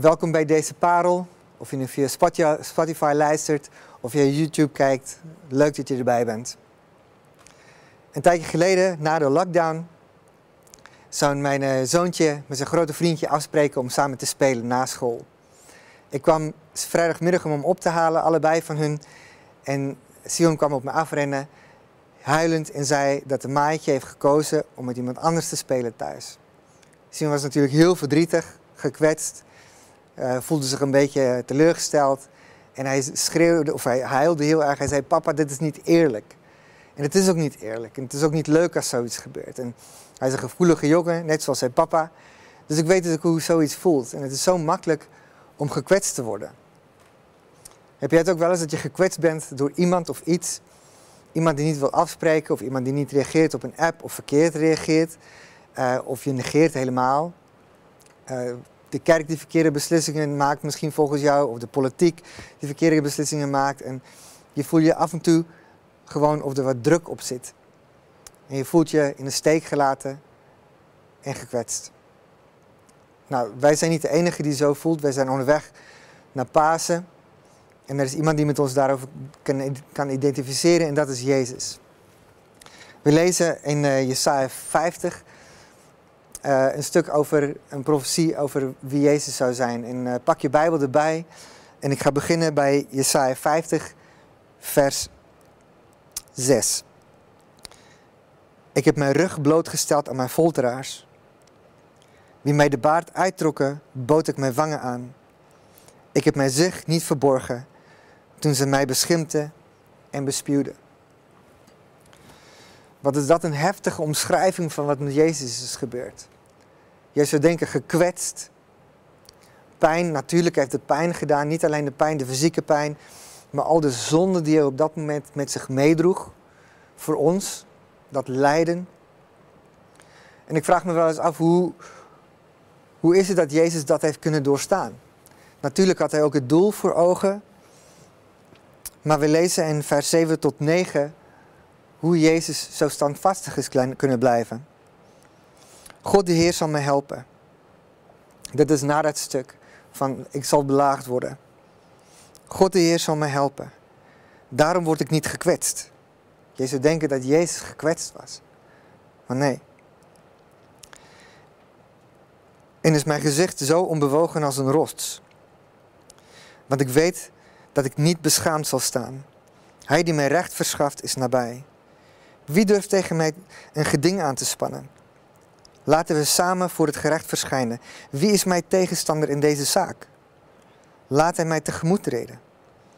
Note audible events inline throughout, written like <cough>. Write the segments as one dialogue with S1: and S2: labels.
S1: Welkom bij deze parel. Of je nu via Spotify luistert of je YouTube kijkt. Leuk dat je erbij bent. Een tijdje geleden, na de lockdown, zou mijn eh, zoontje met zijn grote vriendje afspreken om samen te spelen na school. Ik kwam vrijdagmiddag om hem op te halen, allebei van hun. En Sion kwam op me afrennen, huilend en zei dat de maatje heeft gekozen om met iemand anders te spelen thuis. Sion was natuurlijk heel verdrietig, gekwetst, voelde zich een beetje teleurgesteld. En hij schreeuwde, of hij huilde heel erg. Hij zei, papa, dit is niet eerlijk. En het is ook niet eerlijk. En het is ook niet leuk als zoiets gebeurt. En hij is een gevoelige jongen, net zoals zijn papa. Dus ik weet dus ook hoe zoiets voelt. En het is zo makkelijk om gekwetst te worden. Heb jij het ook wel eens dat je gekwetst bent door iemand of iets? Iemand die niet wil afspreken of iemand die niet reageert op een app of verkeerd reageert. Uh, of je negeert helemaal. Uh, de kerk die verkeerde beslissingen maakt, misschien volgens jou, of de politiek die verkeerde beslissingen maakt. En je voelt je af en toe gewoon of er wat druk op zit. En je voelt je in de steek gelaten en gekwetst. Nou, wij zijn niet de enige die zo voelt. Wij zijn onderweg naar Pasen. En er is iemand die met ons daarover kan, kan identificeren en dat is Jezus. We lezen in uh, Jesaja 50 uh, een stuk over een profetie over wie Jezus zou zijn. En uh, pak je Bijbel erbij. En ik ga beginnen bij Jesaja 50, vers 6. Ik heb mijn rug blootgesteld aan mijn folteraars. Wie mij de baard uittrokken, bood ik mijn wangen aan. Ik heb mijn zicht niet verborgen toen ze mij beschimpten en bespuwden. Wat is dat een heftige omschrijving van wat met Jezus is gebeurd. Je zou denken gekwetst. Pijn, natuurlijk heeft het pijn gedaan. Niet alleen de pijn, de fysieke pijn. Maar al de zonde die hij op dat moment met zich meedroeg. Voor ons. Dat lijden. En ik vraag me wel eens af hoe, hoe is het dat Jezus dat heeft kunnen doorstaan? Natuurlijk had hij ook het doel voor ogen. Maar we lezen in vers 7 tot 9 hoe Jezus zo standvastig is kunnen blijven. God de Heer zal mij helpen. Dit is na dat stuk van ik zal belaagd worden. God de Heer zal mij helpen. Daarom word ik niet gekwetst. Je zou denken dat Jezus gekwetst was. Maar nee. En is mijn gezicht zo onbewogen als een rots. Want ik weet dat ik niet beschaamd zal staan. Hij die mij recht verschaft is nabij. Wie durft tegen mij een geding aan te spannen? Laten we samen voor het gerecht verschijnen. Wie is mijn tegenstander in deze zaak? Laat hij mij tegemoet treden.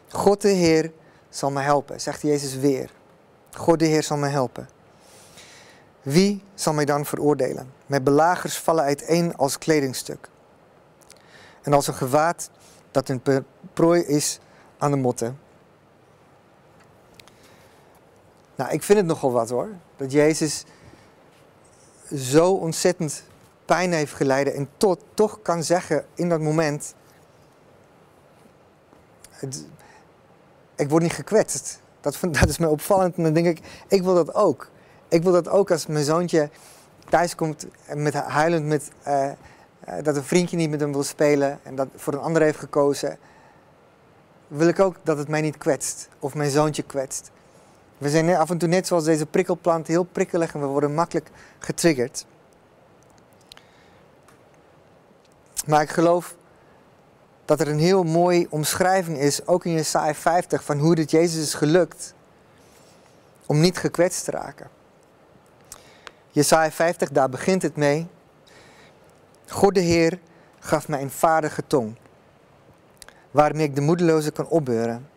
S1: God de Heer zal mij helpen, zegt Jezus weer. God de Heer zal mij helpen. Wie zal mij dan veroordelen? Mijn belagers vallen uiteen als kledingstuk. En als een gewaad dat een prooi is aan de motten. Nou, ik vind het nogal wat hoor. Dat Jezus zo ontzettend pijn heeft geleden en toch kan zeggen in dat moment, ik word niet gekwetst. Dat, <laughs> dat is me opvallend en dan denk ik, ik wil dat ook. Ik wil dat ook als mijn zoontje thuis komt met, huilend met, uh, uh, dat een vriendje niet met hem wil spelen en dat voor een ander heeft gekozen. Wil ik ook dat het mij niet kwetst of mijn zoontje kwetst. We zijn af en toe net zoals deze prikkelplant heel prikkelig en we worden makkelijk getriggerd. Maar ik geloof dat er een heel mooi omschrijving is, ook in Jesaja 50, van hoe dit Jezus is gelukt om niet gekwetst te raken. Jesaja 50, daar begint het mee. God de Heer gaf mij een vaardige tong, waarmee ik de moedeloze kan opbeuren.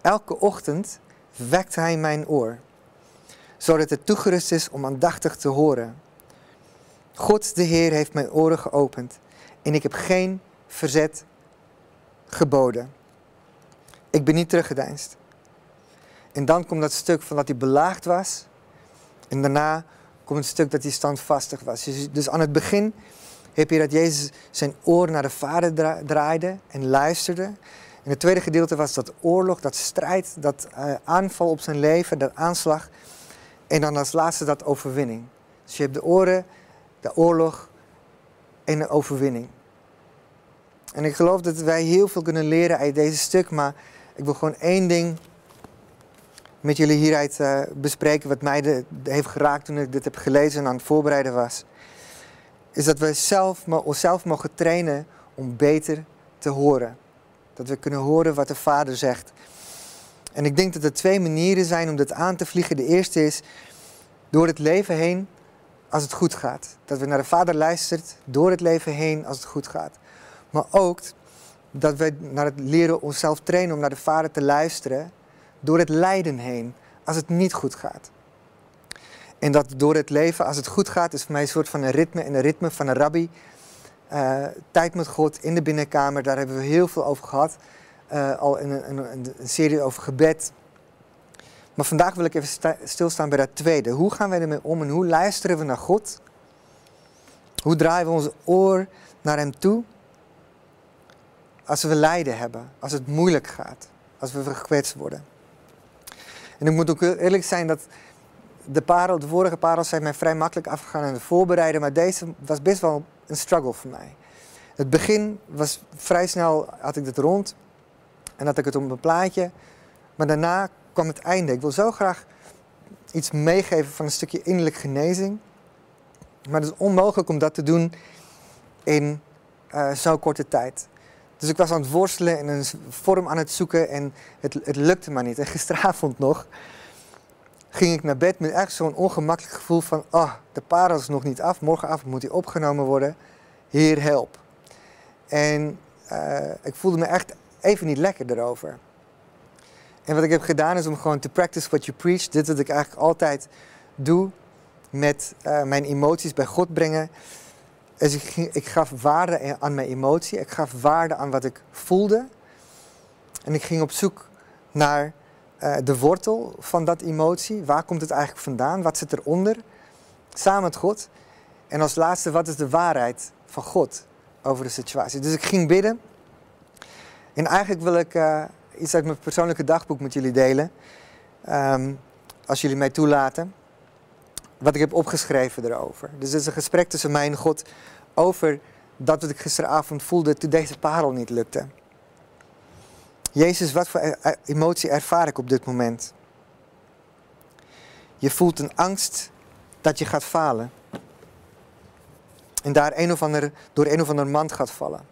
S1: Elke ochtend wekt hij mijn oor, zodat het toegerust is om aandachtig te horen. God de Heer heeft mijn oren geopend en ik heb geen verzet geboden. Ik ben niet teruggedeinst. En dan komt dat stuk van dat hij belaagd was. En daarna komt het stuk dat hij standvastig was. Dus, dus aan het begin heb je dat Jezus zijn oor naar de Vader draaide en luisterde. En het tweede gedeelte was dat oorlog, dat strijd, dat uh, aanval op zijn leven, dat aanslag. En dan als laatste dat overwinning. Dus je hebt de oren, de oorlog en de overwinning. En ik geloof dat wij heel veel kunnen leren uit deze stuk, maar ik wil gewoon één ding met jullie hieruit uh, bespreken, wat mij de, heeft geraakt toen ik dit heb gelezen en aan het voorbereiden was. Is dat we zelf, onszelf mogen trainen om beter te horen. Dat we kunnen horen wat de Vader zegt. En ik denk dat er twee manieren zijn om dit aan te vliegen. De eerste is door het leven heen als het goed gaat. Dat we naar de Vader luistert door het leven heen als het goed gaat. Maar ook dat we naar het leren onszelf trainen om naar de Vader te luisteren door het lijden heen als het niet goed gaat. En dat door het leven, als het goed gaat, is voor mij een soort van een ritme en een ritme van een rabbi. Uh, tijd met God in de binnenkamer, daar hebben we heel veel over gehad. Uh, al in een, een, een, serie over gebed. Maar vandaag wil ik even stilstaan bij dat tweede. Hoe gaan wij ermee om en hoe luisteren we naar God? Hoe draaien we ons oor naar Hem toe? Als we lijden hebben, als het moeilijk gaat, als we gekwetst worden. En ik moet ook eerlijk zijn dat de, parel, de vorige parels zijn mij vrij makkelijk afgegaan het voorbereiden, maar deze was best wel een struggle voor mij. Het begin was vrij snel, had ik het rond en had ik het op mijn plaatje. Maar daarna kwam het einde. Ik wil zo graag iets meegeven van een stukje innerlijke genezing. Maar het is onmogelijk om dat te doen in uh, zo'n korte tijd. Dus ik was aan het worstelen en een vorm aan het zoeken en het, het lukte maar niet. En gisteravond nog ging ik naar bed met echt zo'n ongemakkelijk gevoel van... ah, de parel is nog niet af, morgenavond moet hij opgenomen worden. Heer, help. En uh, ik voelde me echt even niet lekker erover. En wat ik heb gedaan is om gewoon te practice what you preach. Dit wat ik eigenlijk altijd doe met uh, mijn emoties bij God brengen. Dus ik, ik gaf waarde aan mijn emotie. Ik gaf waarde aan wat ik voelde. En ik ging op zoek naar uh, de wortel van dat emotie. Waar komt het eigenlijk vandaan? Wat zit eronder? Samen met God. En als laatste, wat is de waarheid van God over de situatie? Dus ik ging bidden. En eigenlijk wil ik uh, iets uit mijn persoonlijke dagboek met jullie delen. Um, als jullie mij toelaten. Wat ik heb opgeschreven erover. Dus het is een gesprek tussen mij en God over dat wat ik gisteravond voelde toen deze parel niet lukte. Jezus, wat voor emotie ervaar ik op dit moment? Je voelt een angst dat je gaat falen. En daar een of ander, door een of ander mand gaat vallen.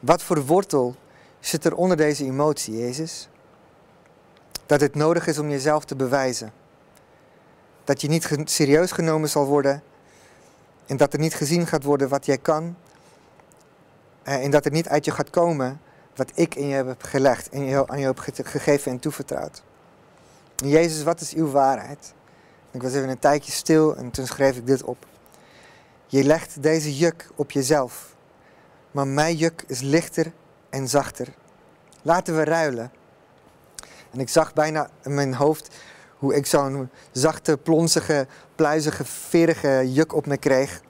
S1: Wat voor wortel zit er onder deze emotie, Jezus? Dat het nodig is om jezelf te bewijzen. Dat je niet serieus genomen zal worden. En dat er niet gezien gaat worden wat jij kan. Eh, en dat er niet uit je gaat komen wat ik in je heb gelegd en je, aan je heb gegeven en toevertrouwd. Jezus, wat is uw waarheid? Ik was even een tijdje stil en toen schreef ik dit op. Je legt deze juk op jezelf, maar mijn juk is lichter en zachter. Laten we ruilen. En ik zag bijna in mijn hoofd hoe ik zo'n zachte, plonsige, pluizige, verige juk op me kreeg.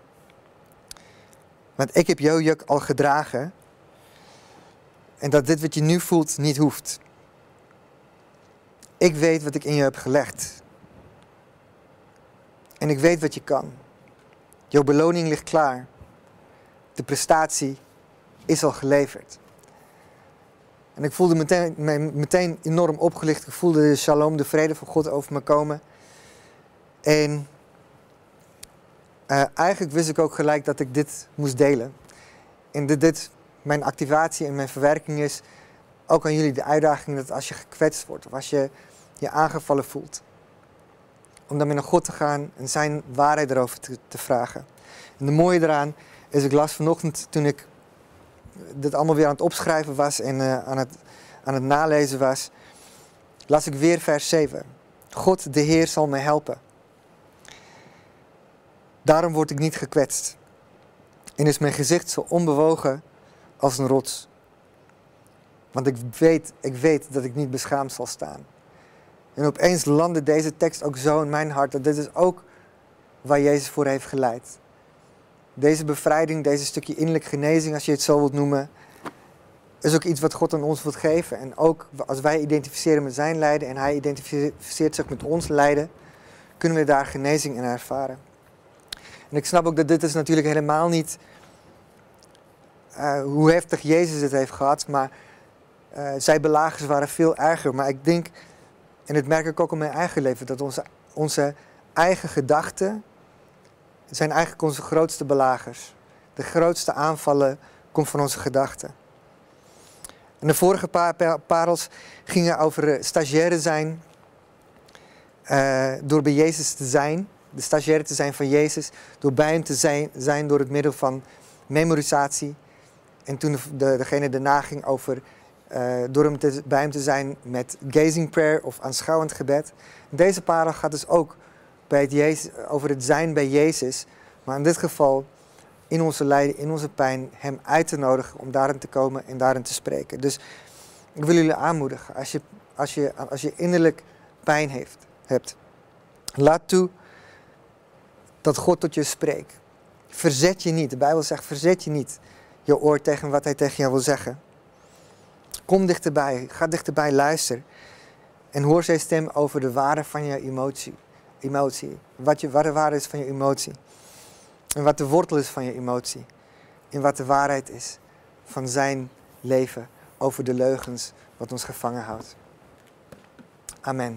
S1: Want ik heb jouw juk al gedragen en dat dit wat je nu voelt niet hoeft. Ik weet wat ik in je heb gelegd. En ik weet wat je kan. Jouw beloning ligt klaar. De prestatie is al geleverd. En ik voelde meteen, meteen enorm opgelicht. Ik voelde de shalom, de vrede van God over me komen. En uh, eigenlijk wist ik ook gelijk dat ik dit moest delen. En dit, dit mijn activatie en mijn verwerking is ook aan jullie de uitdaging dat als je gekwetst wordt of als je je aangevallen voelt, om dan met naar God te gaan en zijn waarheid erover te, te vragen. En de mooie eraan is, ik las vanochtend toen ik dit allemaal weer aan het opschrijven was en uh, aan, het, aan het nalezen was, las ik weer vers 7. God, de Heer, zal mij helpen. Daarom word ik niet gekwetst. En is mijn gezicht zo onbewogen als een rots. Want ik weet, ik weet dat ik niet beschaamd zal staan. En opeens landde deze tekst ook zo in mijn hart dat dit is ook waar Jezus voor heeft geleid. Deze bevrijding, deze stukje innerlijke genezing, als je het zo wilt noemen, is ook iets wat God aan ons wilt geven. En ook als wij identificeren met zijn lijden en hij identificeert zich met ons lijden, kunnen we daar genezing in ervaren. En ik snap ook dat dit is natuurlijk helemaal niet eh, hoe heftig Jezus het heeft gehad, maar uh, zijn belagers waren veel erger. Maar ik denk, en dat merk ik ook in mijn eigen leven, dat onze, onze eigen gedachten zijn eigenlijk onze grootste belagers. De grootste aanvallen komen van onze gedachten. En de vorige paar parels gingen over stagiaire zijn, door bij Jezus te zijn, de stagiaire te zijn van Jezus, door bij hem te zijn, zijn door het middel van memorisatie. En toen de, degene daarna ging over uh, door hem te, bij hem te zijn met gazing prayer of aanschouwend gebed. Deze parel gaat dus ook bij het Jezus, over het zijn bij Jezus, maar in dit geval in onze lijden, in onze pijn, hem uit te nodigen om daarin te komen en daarin te spreken. Dus ik wil jullie aanmoedigen, als je, als je, als je innerlijk pijn heeft, hebt, laat toe dat God tot je spreekt. Verzet je niet. De Bijbel zegt, verzet je niet je oor tegen wat hij tegen jou wil zeggen. Kom dichterbij, ga dichterbij, luister. En hoor zijn stem over de waarde van je emotie. emotie. Wat, je, wat de waarde is van je emotie. En wat de wortel is van je emotie. En wat de waarheid is van zijn leven over de leugens wat ons gevangen houdt. Amen.